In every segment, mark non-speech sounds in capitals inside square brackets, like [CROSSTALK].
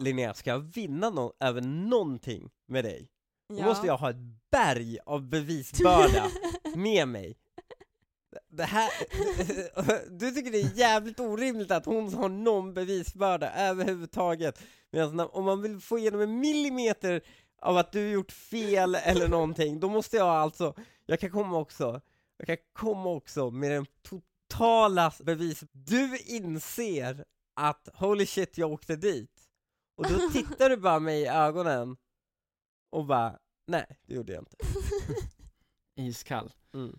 Linnea, ska jag vinna no över någonting med dig, då Ja. måste jag ha ett berg av bevisbörda [LAUGHS] med mig. Det här, du tycker det är jävligt orimligt att hon har någon bevisbörda överhuvudtaget. Medan om man vill få igenom en millimeter av att du gjort fel eller någonting, då måste jag alltså, jag kan komma också, jag kan komma också med den totala bevis. Du inser att holy shit, jag åkte dit. Och då tittar du bara mig i ögonen och bara, nej, det gjorde jag inte. [LAUGHS] Iskall. Mm.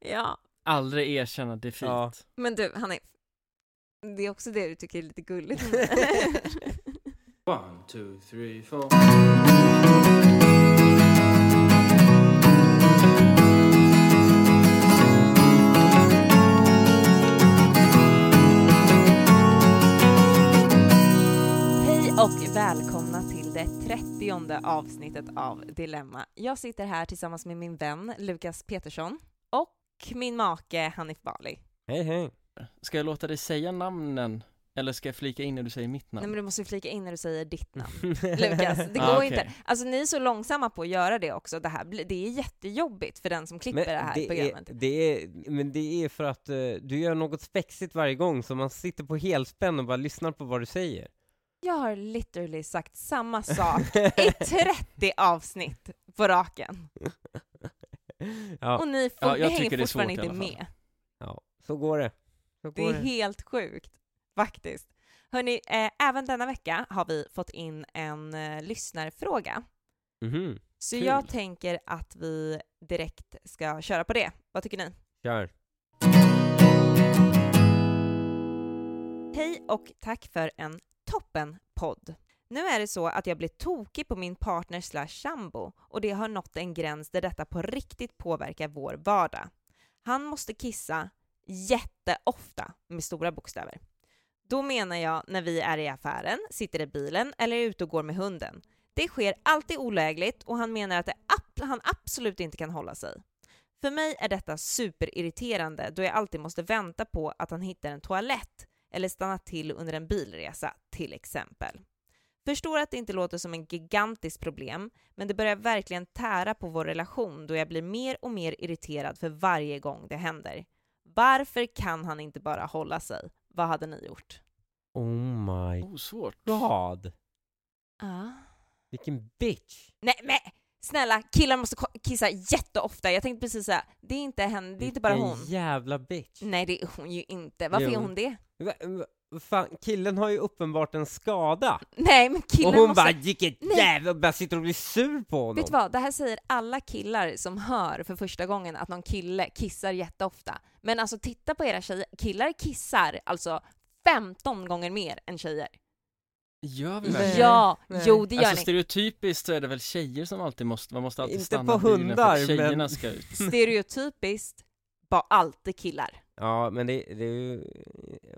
ja, Aldrig erkänna defeat. Ja. men du Hanif, det är också det du tycker är lite gulligt med. [LAUGHS] [LAUGHS] One, two, three, four. Välkomna till det trettionde avsnittet av Dilemma. Jag sitter här tillsammans med min vän Lukas Petersson och min make Hanif Bali. Hej hej. Ska jag låta dig säga namnen? Eller ska jag flika in när du säger mitt Nej namn? men du måste flika in när du säger ditt namn. [LAUGHS] Lukas, det går Ah, okej. inte. Alltså ni är så långsamma på att göra det också. Det, här, det är jättejobbigt för den som klipper det här det programmet. är, det är, men det är för att eh, du gör något spexigt varje gång, så man sitter på helspänn och bara lyssnar på vad du säger. Jag har literally sagt samma sak [LAUGHS] i 30 avsnitt på raken. [LAUGHS] Ja, Och ni, får, Ja, jag ni hänger det svårt fortfarande inte med. ja, så går det. Så Det går är det. helt sjukt, faktiskt. Hörni, eh, även denna vecka har vi fått in en eh, lyssnarfråga. Mhm, Så Kul. jag tänker att vi direkt ska köra på det. Vad tycker ni? kör. Hej och tack för en toppen podd. Nu är det så att jag blir tokig på min partner slash sambo och det har nått en gräns där detta på riktigt påverkar vår vardag. Han måste kissa jätteofta med stora bokstäver. Då menar jag när vi är i affären, sitter i bilen eller är ute och går med hunden. Det sker alltid olägligt och han menar att det han absolut inte kan hålla sig. För mig är detta superirriterande då jag alltid måste vänta på att han hittar en toalett eller stanna till under en bilresa till exempel. Förstår att det inte låter som en gigantiskt problem, men det börjar verkligen tära på vår relation då jag blir mer och mer irriterad för varje gång det händer. Varför kan han inte bara hålla sig? Vad hade ni gjort? Oh my Oh, svårt. god. Ah. Vilken bitch. Nej men snälla, killar måste kissa jätteofta. Jag tänkte precis säga, det är inte henne, det är inte bara Vilken hon. jävla bitch. Nej det är hon ju inte. Varför är Jo. hon det? Va, va, fan, killen har ju uppenbart en skada. Nej men killen och hon måste... bara, vilket jävla... bara sitter och blir sur på honom. Vet du vad, det här säger alla killar som hör för första gången att någon kille kissar jätteofta. Men alltså titta på era tjejer, killar kissar alltså 15 gånger mer än tjejer. Gör vi verkligen? Ja, nej. jo det gör Alltså ni. stereotypiskt så är det väl tjejer som alltid måste, man måste alltid Inte stanna på bilen för hundar, att tjejerna men- ska ut. [LAUGHS] Stereotypiskt, bara alltid killar. Ja, men det, det är ju...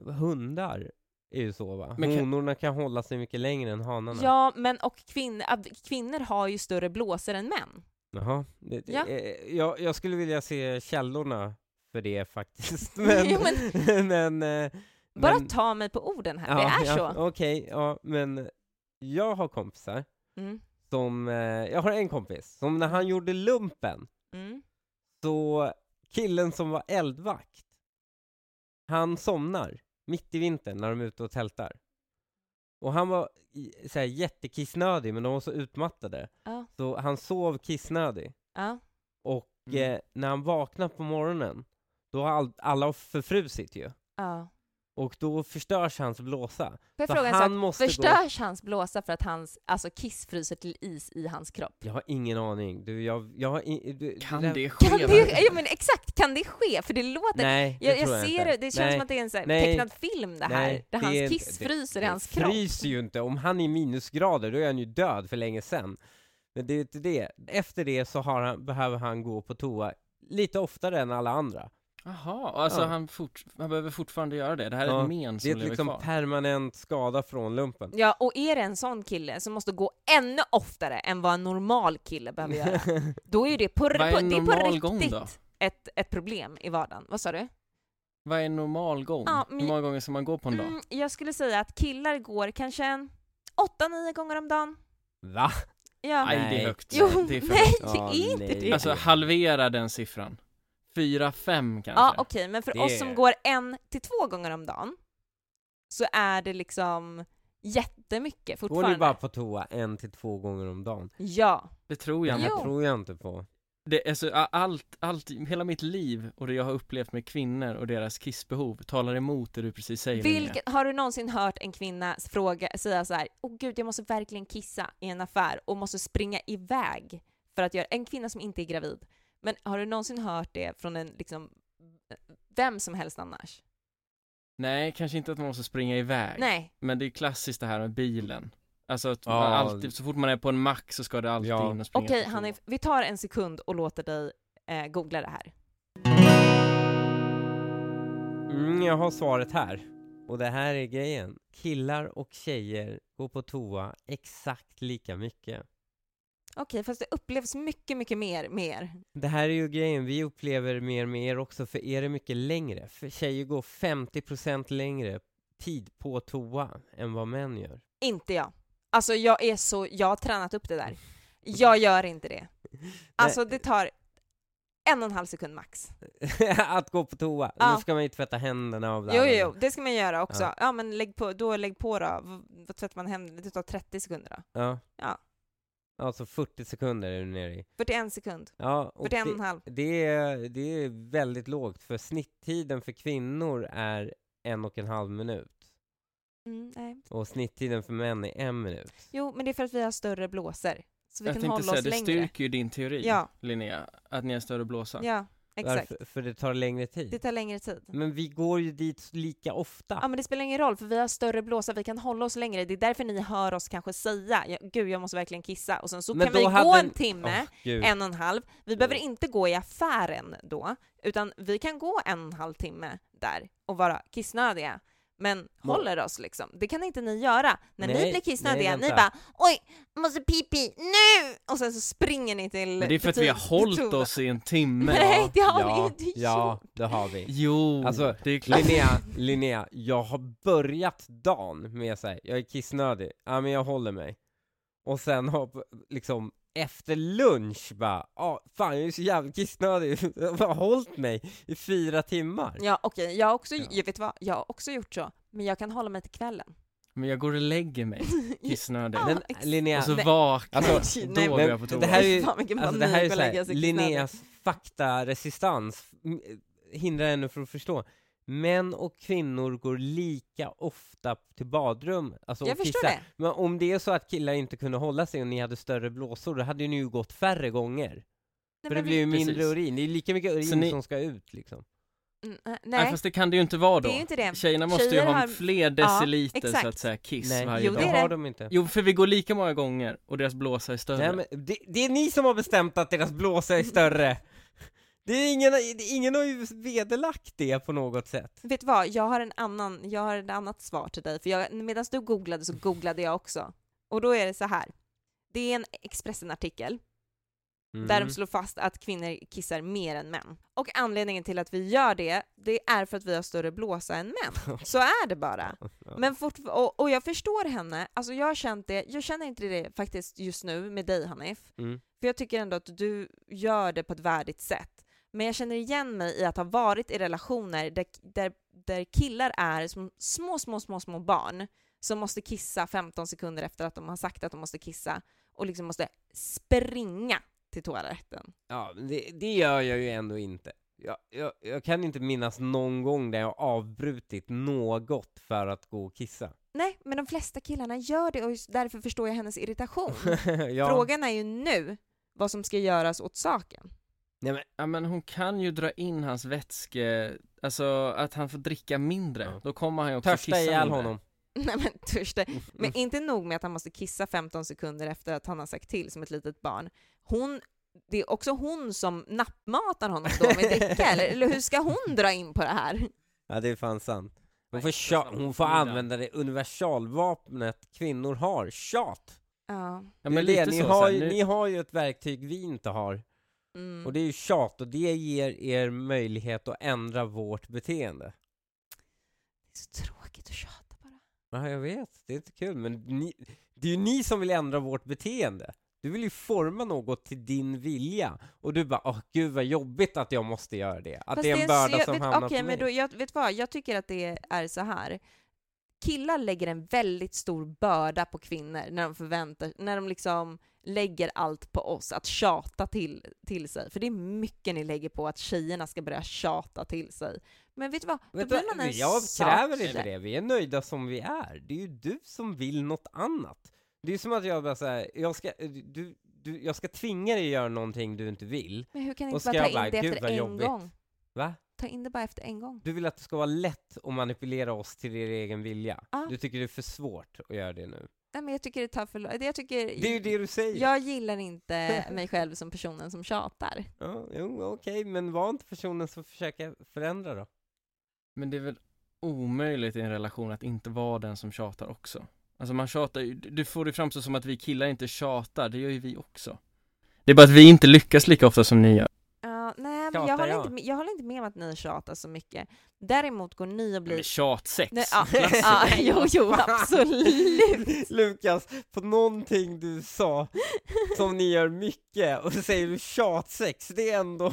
Hundar är ju så va? Men kan- Honorna kan hålla sig mycket längre än hanarna. Ja, men och kvin- att kvinnor har ju större blåsor än män. Jaha. Det, det, Ja. eh, jag, jag skulle vilja se källorna för det faktiskt. [LAUGHS] Men... Jo, men, [LAUGHS] eh, Bara men- ta mig på orden här, ja, det är ja, så. Okej, ja, men jag har kompisar Mm. som... Eh, jag har en kompis som när han gjorde lumpen Mm. så killen som var eldvakt, han somnar mitt i vintern när de är ute och tältar. Och han var så här, jättekissnödig, men de var så utmattade. Ja, Så han sov kissnödig. ja. Och Mm. eh, när han vaknar på morgonen, då har all, alla förfrusit ju. ja. Och då förstörs hans blåsa. Får jag Så fråga en han sak? måste gå- Förstörs hans blåsa för att hans alltså, kiss fryser till is i hans kropp? Jag har ingen aning. Du, jag, jag har i, du, Kan där- det ske? Kan det, ja men exakt, kan det ske? För det låter... Nej, det jag, tror jag jag ser inte. det, det känns Nej. som att det är en så här Nej. tecknad film det här, Nej, där det hans kiss det- fryser i det hans kropp. fryser ju inte. Om han är i minusgrader, då är han ju död för länge sedan. Men det är inte det. Efter det så har han, behöver han gå på toa lite oftare än alla andra. Jaha, alltså Ja. han, fort, han behöver fortfarande göra det. Det här är Ja, ett men Det som är ett liksom kvar. permanent skada från lumpen. Ja, och är det en sån kille som måste gå ännu oftare än vad en normal kille behöver göra, [LAUGHS] då är ju det på, Vad är på, det är på riktigt gång då? ett, ett problem i vardagen. Vad sa du? Vad är en normal gång? Ja, men- Hur många gånger ska man gå på en dag? Mm, jag skulle säga att killar går kanske en, åtta, nio gånger om dagen. Va? Ja. Nej, det är högt. Jo, det är för nej, det är inte nej. det. Alltså halvera den siffran. Fyra, fem kanske. Ja, okej, men för Det oss som går en till två gånger om dagen så är det liksom jättemycket Går fortfarande. ni bara på toa en till två gånger om dagen? Ja. Det tror jag Det tror jag inte på. Det, alltså, allt, allt, hela mitt liv och det jag har upplevt med kvinnor och deras kissbehov talar emot det du precis säger. Vilket, har du någonsin hört en kvinna fråga, säga så här, åh gud jag måste verkligen kissa i en affär och måste springa iväg för att göra, en kvinna som inte är gravid. Men har du någonsin hört det från en liksom, vem som helst annars? Nej, kanske inte att man måste springa iväg. Nej. Men det är klassiskt det här med bilen. Alltså att Ja. alltid, så fort man är på en mack så ska det alltid Ja. in och springa Okej Hanif, vi tar en sekund och låter dig eh, googla det här. Mm, jag har svaret här. Och det här är grejen. Killar och tjejer går på toa exakt lika mycket. Okej, fast det upplevs mycket, mycket mer med er. Det här är ju grejen, vi upplever mer med er också, för er är mycket längre. För tjejer går 50% längre tid på toa än vad män gör. Inte jag. Alltså jag är så, jag har tränat upp det där. Jag gör inte det. [LAUGHS] Alltså det tar en och en halv sekund max. [LAUGHS] att gå på toa. Ja. Då ska man ju tvätta händerna av det Jo, jo, det ska man göra också. Ja, Ja. men lägg på, då lägg på då. Vad tvättar man händerna? Det tar 30 sekunder då. Ja. Ja. Alltså 40 sekunder är du nere i. 41 sekund. Ja, och 41 och en det, halv. det, är, det är väldigt lågt, för snitttiden för kvinnor är en och en halv minut. Mm, nej. Och snitttiden för män är en minut. Jo, men det är för att vi har större blåsor. Så vi Jag kan tänkte hålla säga, oss det längre. styrker ju din teori, Ja. Linnea, att ni har större blåsa. Ja, exakt. Varför? För det tar längre tid. Det tar längre tid. Men vi går ju dit lika ofta. Ja men det spelar ingen roll för vi har större blåsa, vi kan hålla oss längre. Det är därför ni hör oss kanske säga ja, gud jag måste verkligen kissa och sen så Men kan vi hade gå en timme, Gud. en och en halv. Vi behöver inte gå i affären då, utan vi kan gå en och en halv timme där och vara kissnödiga. Men Må- håller oss liksom. Det kan inte ni göra. När ni Nej, blir kissnödiga, ni bara oj, måste pipi nu! Och sen så springer ni till Men det är för att vi har hållit oss i en timme. [LAUGHS] Nej, det har ja, vi inte Ja, gjort. det har vi. Jo, Alltså, det är klart. Linnea, Linnea, jag har börjat dagen med att jag är kissnödig, ja men jag håller mig. Och sen har liksom efter lunch bara, ja fan jag är så jävla kissnödig, [LAUGHS] jag har hållit mig i fyra timmar. Ja okej, jag har också, Ja. jag vet vad, jag har också gjort så. Men jag kan hålla mig till kvällen. Men jag går och lägger mig, [LAUGHS] kissnödig. Ja, Men Linnea, och så vaknar Alltså, jag, nej, då går jag på toa. det här är ju- alltså det här är att såhär. Linneas faktaresistans hindrar henne från att förstå. Män och kvinnor går lika ofta till badrum, alltså Jag förstår det. Men om det är så att killar inte kunde hålla sig och ni hade större blåsor, då hade ni ju gått färre gånger. Nej, För men det blir ju mindre Precis. urin, det är lika mycket urin Så ni- som ska ut liksom. Mm, äh, Nej. Nej, fast det kan det ju inte vara då. det är inte det. Tjejerna måste Tjejer ju ha har- fler deciliter så exakt. att säga kiss Nej, varje Jo, dag. det är det har de inte. Jo, för vi går lika många gånger och deras blåsa är större. Nej, men det, det är ni som har bestämt att deras blåsa är större! Det är ingen, ingen har ju vederlagt det på något sätt. Vet du vad, jag har en annan, jag har ett annat svar till dig, för jag, medan du googlade så googlade jag också. Och då är det så här. Det är en Expressen-artikel där Mm. de slår fast att kvinnor kissar mer än män. Och anledningen till att vi gör det, det är för att vi har större blåsa än män. [LAUGHS] Så är det bara. Men och, och jag förstår henne, alltså jag har känt det, jag känner inte det faktiskt just nu med dig Hanif, Mm. för jag tycker ändå att du gör det på ett värdigt sätt. Men jag känner igen mig i att ha varit i relationer där, där, där killar är som små, små, små, små barn som måste kissa 15 sekunder efter att de har sagt att de måste kissa och liksom måste springa till toaletten. Ja, det, det gör jag ju ändå inte. Jag, jag, jag kan inte minnas någon gång där jag avbrutit något för att gå och kissa. Nej, men de flesta killarna gör det och därför förstår jag hennes irritation. [LAUGHS] ja. Frågan är ju nu vad som ska göras åt saken. Nej, men, Ja men hon kan ju dra in hans vätske, alltså att han får dricka mindre, Ja. då kommer han ju också törsta kissa ihjäl mindre. honom. [LAUGHS] Nej men törste. Men inte nog med att han måste kissa 15 sekunder efter att han har sagt till som ett litet barn. Hon, det är också hon som nappmatar honom då med dricka, eller, eller hur ska hon dra in på det här? Ja, det är fan sant. Hon får, hon får använda det universalvapnet kvinnor har, tjat! Ja. Ja men det, lite ni, så, har så här, nu, ni har ju ett verktyg vi inte har, Mm. och det är ju tjat, och det ger er möjlighet att ändra vårt beteende. Det är så tråkigt att tjata bara. Ja, jag vet. Det är inte kul, men ni, det är ju ni som vill ändra vårt beteende. Du vill ju forma något till din vilja, och du bara åh gud vad jobbigt att jag måste göra det. Att Fast det är en börda jag som vet, hamnar Okej, på men mig. då, jag, vet vad? Jag tycker att det är så här. Killar lägger en väldigt stor börda på kvinnor när de förväntar när de liksom lägger allt på oss att tjata till, till sig. För det är mycket ni lägger på att tjejerna ska börja tjata till sig. Men vet du vad? Då Vet blir du, man en jag kräver inte det, vi är nöjda som vi är. Det är ju du som vill något annat. Det är som att jag bara säger, jag ska, du, du, jag ska tvinga dig att göra någonting du inte vill. Men hur kan Och inte bara ta bara, in det "Gud, efter en jobbigt." gång? Va? Ta in det bara efter en gång. Du vill att det ska vara lätt att manipulera oss till din egen vilja. Ja. Du tycker det är för svårt att göra det nu. Nej, men jag tycker det tar för lång- jag tycker Det är ju det du säger. Jag gillar inte [LAUGHS] mig själv som personen som tjatar. Ja, jo, okej, men var inte personen som försöker förändra då? Men det är väl omöjligt i en relation att inte vara den som tjatar också. Alltså man tjatar ju, du får det framstå som att vi killar inte tjatar, det gör ju vi också. Det är bara att vi inte lyckas lika ofta som ni gör. Men jag håller, jag? inte, jag håller inte med om att ni tjatar så mycket. Däremot går ni och blir... Men tjatsex, Nej, ja, [LAUGHS] ja, jo, jo, absolut. [LAUGHS] Lukas, på någonting du sa som ni gör mycket, och så säger du tjatsex, det är ändå...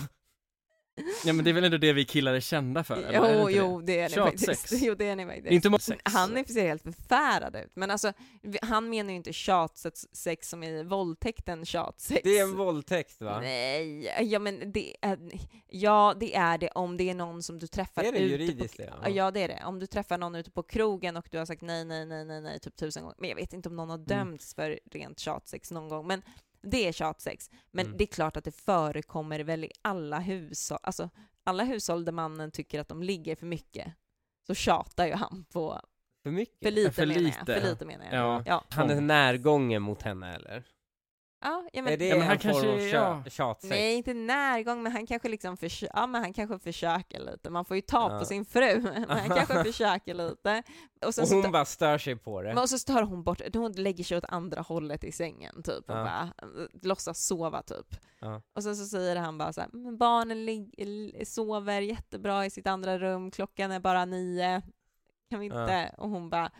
Ja men det är väl ändå det vi killar är kända för? eller är det Jo, inte [LAUGHS] jo, det är ni faktiskt. Jo, det är ni faktiskt. Inte sex. Han ser helt förfärad ut, men alltså, han menar ju inte tjatsex som i våldtäkten tjatsex. Det är en våldtäkt va? Nej, ja men det är, ja det är det om det är någon som du träffar Är det ute juridiskt på, det? Ja. ja det är det. Om du träffar någon ute på krogen och du har sagt nej, nej, nej, nej, nej typ tusen gånger. Men jag vet inte om någon har dömts för rent tjatsex någon gång. Men det är tjatsex. Men Mm. det är klart att det förekommer väl i alla hushåll, alltså alla hushåll där mannen tycker att de ligger för mycket. Så tjatar ju han på, För mycket? för lite för menar jag. lite. För lite menar jag. Ja. Ja, Han är närgången mot henne eller? Ja, ja är men, det Ja, men han en form kanske- av tja- ja. tjatsex? Nej, inte närgång, men han kanske liksom försö- ja, men han kanske försöker lite. Man får ju ta Ja. på sin fru, [LAUGHS] men han kanske [LAUGHS] försöker lite. Och, sen Och hon bara stör sig på det? men och så tar hon bort, hon lägger sig åt andra hållet i sängen typ och Ja. bara eh, låtsas sova typ. Ja. Och sen så säger han bara så här, men barnen sover jättebra i sitt andra rum, klockan är bara nio, kan vi Ja. inte? Och hon bara,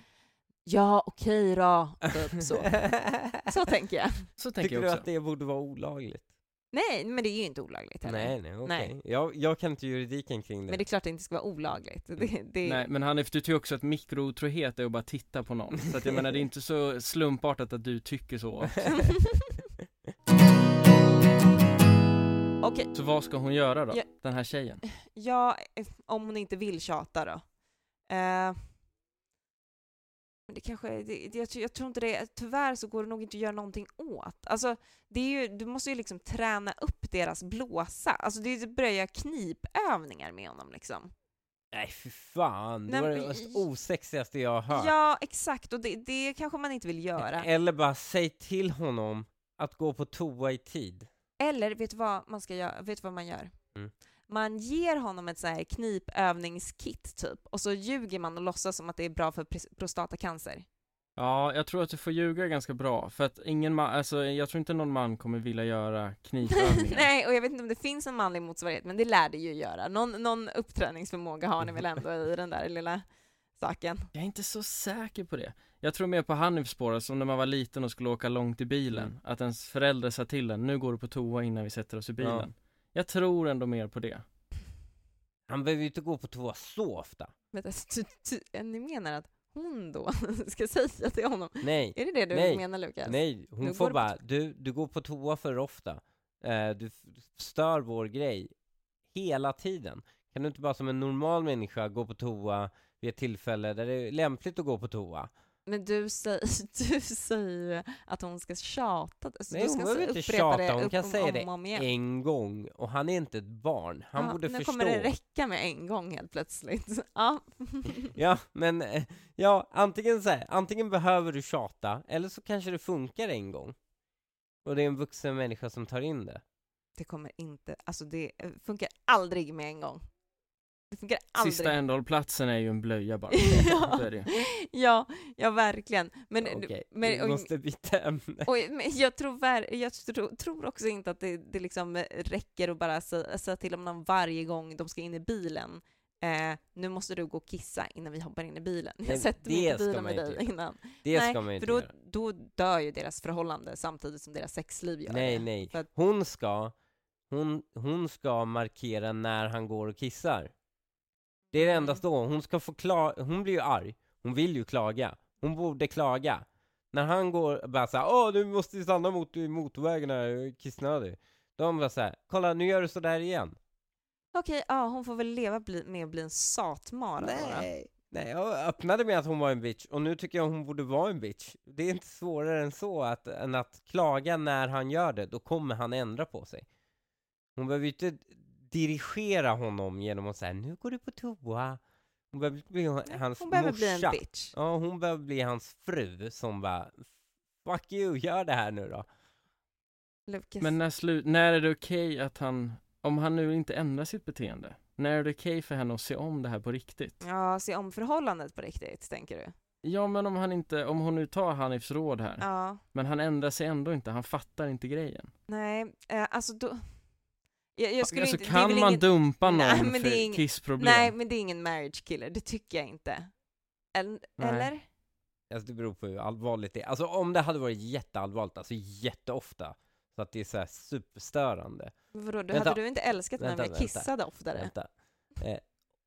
ja okej då, typ så. [LAUGHS] Så tänker jag. Så tänker Tycker jag du också. att det borde vara olagligt? Nej, men det är ju inte olagligt heller. Nej, nej, okej. Nej. Jag, jag kan inte juridiken kring det. Men det är klart det inte ska vara olagligt. Det, det, Nej men Hanif, du tycker också att mikrotrohet är att bara titta på någon. Så att jag menar det är inte så slumpartat att du tycker så. [LAUGHS] Okej, Så vad ska hon göra då? Ja. Den här tjejen? ja, eh, om hon inte vill tjata då. Eh, men det kanske, det, det, jag, jag tror inte det, tyvärr så går det nog inte att göra någonting åt. Alltså, det är ju, du måste ju liksom träna upp deras blåsa. Alltså det är ju att börja göra knipövningar med honom liksom. Nej fy fan, det Nej, var det mest osexigaste jag har hört. Ja, exakt, och det, det kanske man inte vill göra. Eller bara säg till honom att gå på toa i tid. Eller vet du vad man ska göra? Vet du vad man gör? Mm. Man ger honom ett så här knipövningskit typ, och så ljuger man och låtsas som att det är bra för prostatacancer. Ja, jag tror att du får ljuga ganska bra. För att ingen man, alltså jag tror inte någon man kommer vilja göra knipövningar. [LAUGHS] Nej, och jag vet inte om det finns en manlig motsvarighet, men det lär det ju göra. Någon, någon uppträningsförmåga har ni väl ändå i den där lilla saken? Jag är inte så säker på det. Jag tror mer på Hanifs spår, som när man var liten och skulle åka långt i bilen. Mm. Att ens föräldrar sa till en, nu går du på toa innan vi sätter oss i bilen. Ja. Jag tror ändå mer på det. Han behöver ju inte gå på toa så ofta. Vänta, ty, ni menar att hon då [LAUGHS] ska säga till honom? Nej, Är det det du Nej. menar Lukas? nej, hon får du på bara, du, du går på toa för ofta. Eh, du stör vår grej hela tiden. Kan du inte bara som en normal människa gå på toa vid ett tillfälle där det är lämpligt att gå på toa? Men du säger, [LAUGHS] du säger att hon ska tjata. Så Nej, du hon ska behöver så inte tjata, hon kan om- säga det om en gång, och han är inte ett barn. Han ja, borde nu förstå. kommer det räcka med en gång helt plötsligt. [LAUGHS] Ja. [LAUGHS] Ja, men eh, ja, antingen så här, antingen behöver du tjata, eller så kanske det funkar en gång. Och det är en vuxen människa som tar in det. Det kommer inte, alltså det eh, funkar aldrig med en gång. Det funkar aldrig. Sista ändhållplatsen är ju en blöja bara. [LAUGHS] Ja. Ja, ja verkligen. Men, Okej, men, vi måste byta ämne. och, jag, tror, jag tror, tror också inte att det, det liksom räcker att bara säga, säga till om någon varje gång de ska in i bilen. eh, nu måste du gå och kissa innan vi hoppar in i bilen. Jag Nej, sätter mig inte i bilen med inte dig göra. innan. Det Nej, ska man ju för inte då, göra. då dör ju deras förhållande samtidigt som deras sexliv gör Nej, det. nej. Att- Hon ska, hon, hon ska markera när han går och kissar. Det är det enda Mm. då. Hon ska få kla- hon blir ju arg. Hon vill ju klaga. Hon borde klaga. När han går och bara såhär, åh du måste ju stanna mot motorvägen här, kissnödig. Hon bara såhär, kolla nu gör du sådär igen. Okej, ja, hon får väl leva bli, med att bli en satmara. Nej. Nej, jag öppnade med att hon var en bitch, och nu tycker jag hon borde vara en bitch. Det är inte svårare än så, att, än att klaga när han gör det, då kommer han ändra på sig. Hon behöver ju inte dirigera honom genom att säga nu går du på toa. Hon behöver bli hans Hon behöver morsa. bli en bitch. Ja, hon behöver bli hans fru som bara Fuck you, gör det här nu då. Lucas. Men när, slu- när är det okej att han, om han nu inte ändrar sitt beteende, när är det okej för henne att se om det här på riktigt? Ja, se om förhållandet på riktigt, tänker du? Ja men om han inte, om hon nu tar Hanifs råd här, Ja, men han ändrar sig ändå inte, han fattar inte grejen. nej, eh, alltså då... Jag, jag skulle alltså inte, kan man ingen, dumpa någon Nej, men för det är ing- kissproblem? Nej, men det är ingen marriage killer, det tycker jag inte. Eller? Nej. eller? Alltså det beror på hur allvarligt det är. Alltså om det hade varit jätteallvarligt, alltså jätteofta, så att det är så här superstörande. Vadå, då Vänta. hade du inte älskat mig om Vänta, jag vänta. kissade oftare? Vänta. Eh,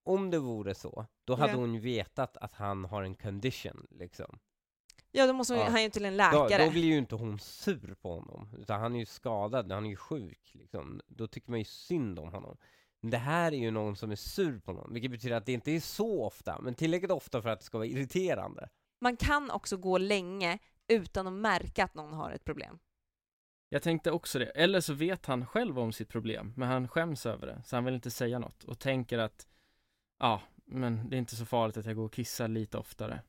om det vore så, då hade Ja. hon ju vetat att han har en condition, liksom. Ja, då måste hon, Ja. han ju till en Då, läkare. då blir ju inte hon sur på honom, utan han är ju skadad, han är ju sjuk, liksom. Då tycker man ju synd om honom. Men det här är ju någon som är sur på honom, vilket betyder att det inte är så ofta, men tillräckligt ofta för att det ska vara irriterande. Man kan också gå länge utan att märka att någon har ett problem. Jag tänkte också det, eller så vet han själv om sitt problem, men han skäms över det, så han vill inte säga något och tänker att ja, men det är inte så farligt att jag går och kissar lite oftare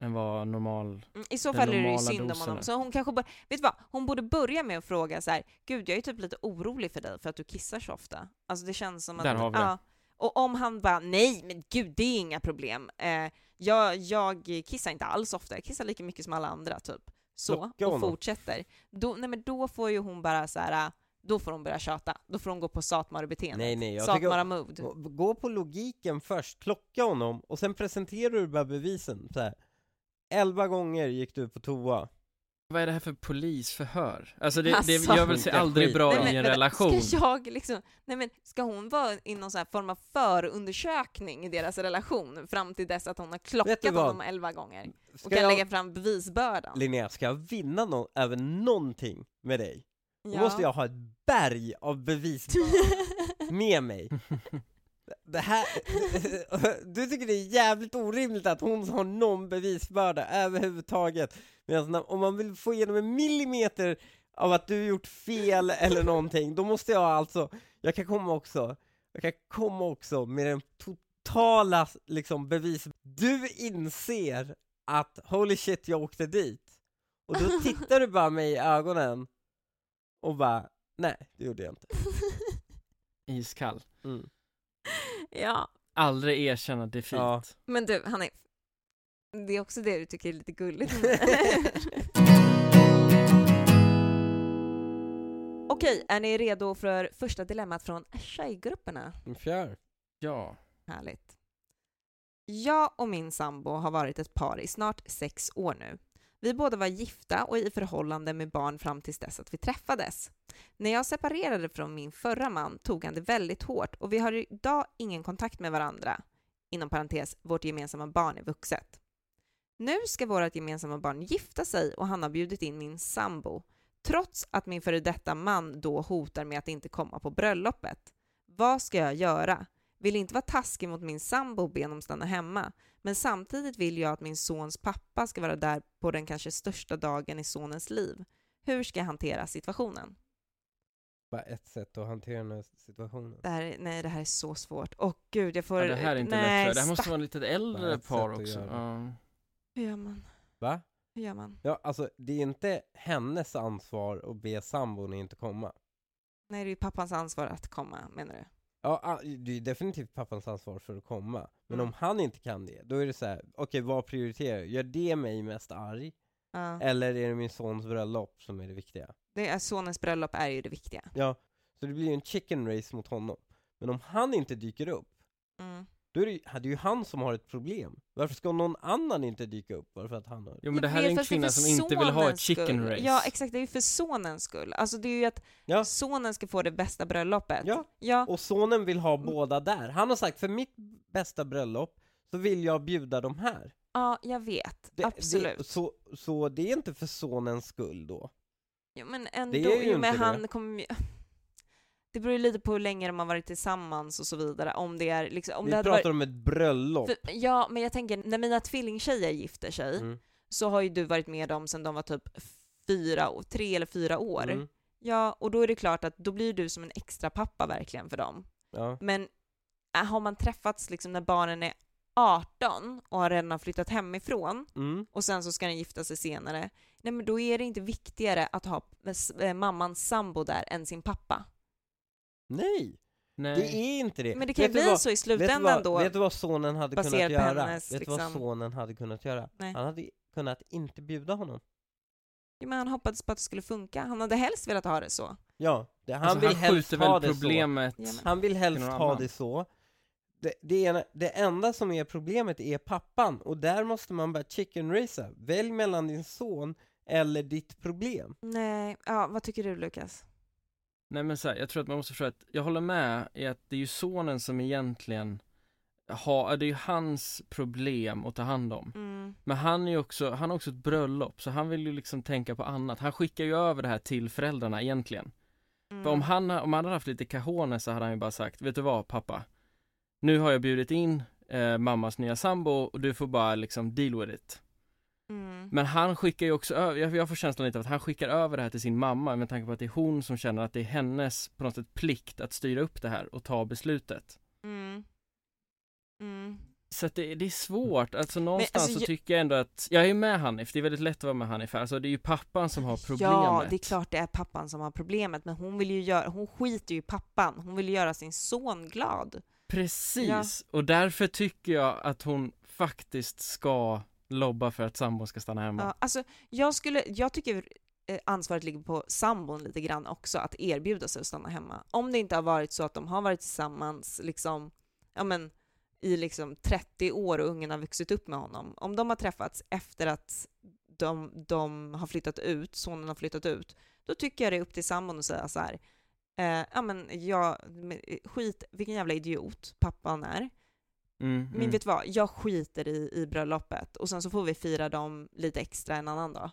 än vad normal Mm, I så fall är det ju synd om honom. är. Så hon kanske bara, vet du vad? Hon borde börja med att fråga så här, gud jag är typ lite orolig för dig för att du kissar så ofta. Alltså det känns som att... Där har vi det. ja. Och om han bara, nej men gud det är inga problem. Eh, jag, jag kissar inte alls ofta, jag kissar lika mycket som alla andra typ. Så, och fortsätter. Då, nej men då får ju hon bara så här, då får hon börja tjata. Då får hon gå på satmara-beteendet. Nej, nej, jag Satmara-mood. Gå- Gå på logiken först, klocka honom, och sen presenterar du bara bevisen. Så här. Elva gånger gick du på toa. Vad är det här för polisförhör? Alltså det, det Alltså. gör väl sig aldrig skit. bra Nej, i men en vänta, relation? Ska jag liksom, nej men ska hon vara i någon sån här form av förundersökning i deras relation fram till dess att hon har klockat honom elva gånger och Ska kan jag, lägga fram bevisbördan? Linnea, ska jag vinna no över någonting med dig, då Ja. måste jag ha ett berg av bevis [LAUGHS] med mig. Det här, [LAUGHS] du tycker det är jävligt orimligt att hon har någon bevisbörda överhuvudtaget. Medan om man vill få igenom en millimeter av att du gjort fel eller någonting, då måste jag alltså, jag kan komma också, jag kan komma också med den totala liksom bevis. Du inser att holy shit jag åkte dit, och då tittar du bara mig i ögonen och bara nej, det gjorde jag inte. [LAUGHS] Iskall. Mm. Ja, Aldrig erkänna defeat. Ja. men du, han är... Det är också det du tycker är lite gulligt. [LAUGHS] Okej, är ni redo för första dilemmat från tjejgrupperna? Kör. Ja. Härligt. Jag och min sambo har varit ett par i snart sex år nu. Vi båda var gifta och i förhållande med barn fram tills dess att vi träffades. När jag separerade från min förra man tog han det väldigt hårt och vi har idag ingen kontakt med varandra. Inom parentes, vårt gemensamma barn är vuxet. Nu ska vårt gemensamma barn gifta sig och han har bjudit in min sambo, trots att min före detta man då hotar med att inte komma på bröllopet. Vad ska jag göra? Vill inte vara taskig mot min sambo och be honom stanna hemma, men samtidigt vill jag att min sons pappa ska vara där på den kanske största dagen i sonens liv. Hur ska jag hantera situationen? Bara ett sätt att hantera den här situationen. Det här, är- nej, det här är så svårt. Och gud, jag får... ja det här är inte nej, lätt för Det här måste vara lite äldre ett par sätt att också. göra det. Ja. Hur gör man? Va? Hur gör man? Ja, alltså det är inte hennes ansvar att be sambon inte komma. Nej, det är ju pappans ansvar att komma, menar du? Ja, ah, det är definitivt pappans ansvar för att komma. Men Mm. om han inte kan det, då är det så här: okej vad prioriterar jag? Gör det mig mest arg? Ja. Eller är det min sons bröllop som är det viktiga? Det är, sonens bröllop är ju det viktiga. Ja, så det blir ju en chicken race mot honom. Men om han inte dyker upp, Mm. Då är det, ju- hade ju han som har ett problem. Varför ska någon annan inte dyka upp? Bara för att han har Jo men det här är en det är kvinna som inte vill ha ett chicken skull. race. Ja exakt, det är ju för sonens skull. Alltså det är ju att Ja. sonen ska få det bästa bröllopet. Ja, Ja, och sonen vill ha båda där. Han har sagt, för mitt bästa bröllop så vill jag bjuda de här. ja jag vet. Det, Absolut. Det, så, så det är inte för sonens skull då? Jo, men ändå, Det är ju inte han det. kommer. [LAUGHS] Det beror ju lite på hur länge de har varit tillsammans och så vidare, om det är liksom, om Vi det pratar varit... om ett bröllop. För, ja, men jag tänker, när mina tvillingtjejer gifter sig, Mm. så har ju du varit med dem sedan de var typ fyra, tre eller fyra år. Mm. Ja, och då är det klart att då blir du som en extra pappa verkligen för dem. Ja. Men äh, har man träffats liksom när barnen är 18 och har redan flyttat hemifrån Mm. och sen så ska den gifta sig senare, nej men då är det inte viktigare att ha mammans sambo där än sin pappa. Nej, Nej. det är inte det. Men det kan ju Vet du bli vad- så i slutändan vad, då. vet du vad sonen hade kunnat göra? hennes, vet du vad liksom- sonen hade kunnat göra? Nej. Han hade kunnat inte bjuda honom. Jo, men han hoppades på att det skulle funka. Han hade helst velat ha det så. Ja, det, han Alltså, vill han helst ha det så. problemet Ja, men- Han vill helst ha det så. Det, det, ena, det enda som är problemet är pappan, och där måste man bara chicken racea. Välj mellan din son eller ditt problem. Nej, ja, vad tycker du Lukas? Nej men så här, jag tror att man måste förstå att, jag håller med i att det är ju sonen som egentligen har, det är ju hans problem att ta hand om. Mm. Men han är ju också, han har också ett bröllop, så han vill ju liksom tänka på annat. Han skickar ju över det här till föräldrarna egentligen. Mm. För om han, om han hade haft lite cajones så hade han ju bara sagt, vet du vad pappa? Nu har jag bjudit in eh, mammas nya sambo och du får bara liksom deal with it. Mm. Men han skickar ju också över, jag, jag får känslan lite av att han skickar över det här till sin mamma med tanke på att det är hon som känner att det är hennes på något sätt plikt att styra upp det här och ta beslutet. Mm. Mm. Så att det, det är svårt, alltså någonstans alltså, så jag- tycker jag ändå att, jag är med Hanif, det är väldigt lätt att vara med Hanif här, alltså det är ju pappan som har problemet. Ja, det är klart det är pappan som har problemet, men hon vill ju göra, hon skiter ju i pappan. Hon vill ju göra sin son glad. Precis, och därför tycker jag att hon faktiskt ska lobba för att sambon ska stanna hemma. Ja, alltså, jag, skulle, jag tycker eh, ansvaret ligger på sambon lite grann också, att erbjuda sig att stanna hemma. Om det inte har varit så att de har varit tillsammans liksom, ja, men, i liksom 30 år och ungen har vuxit upp med honom. Om de har träffats efter att de, de har flyttat ut, sonen har flyttat ut, då tycker jag det är upp till sambon att säga så här, eh, ja men jag, eh, skit, vilken jävla idiot pappan är. Mm, Men mm. vet du vad, jag skiter i, i bröllopet och sen så får vi fira dem lite extra en annan dag.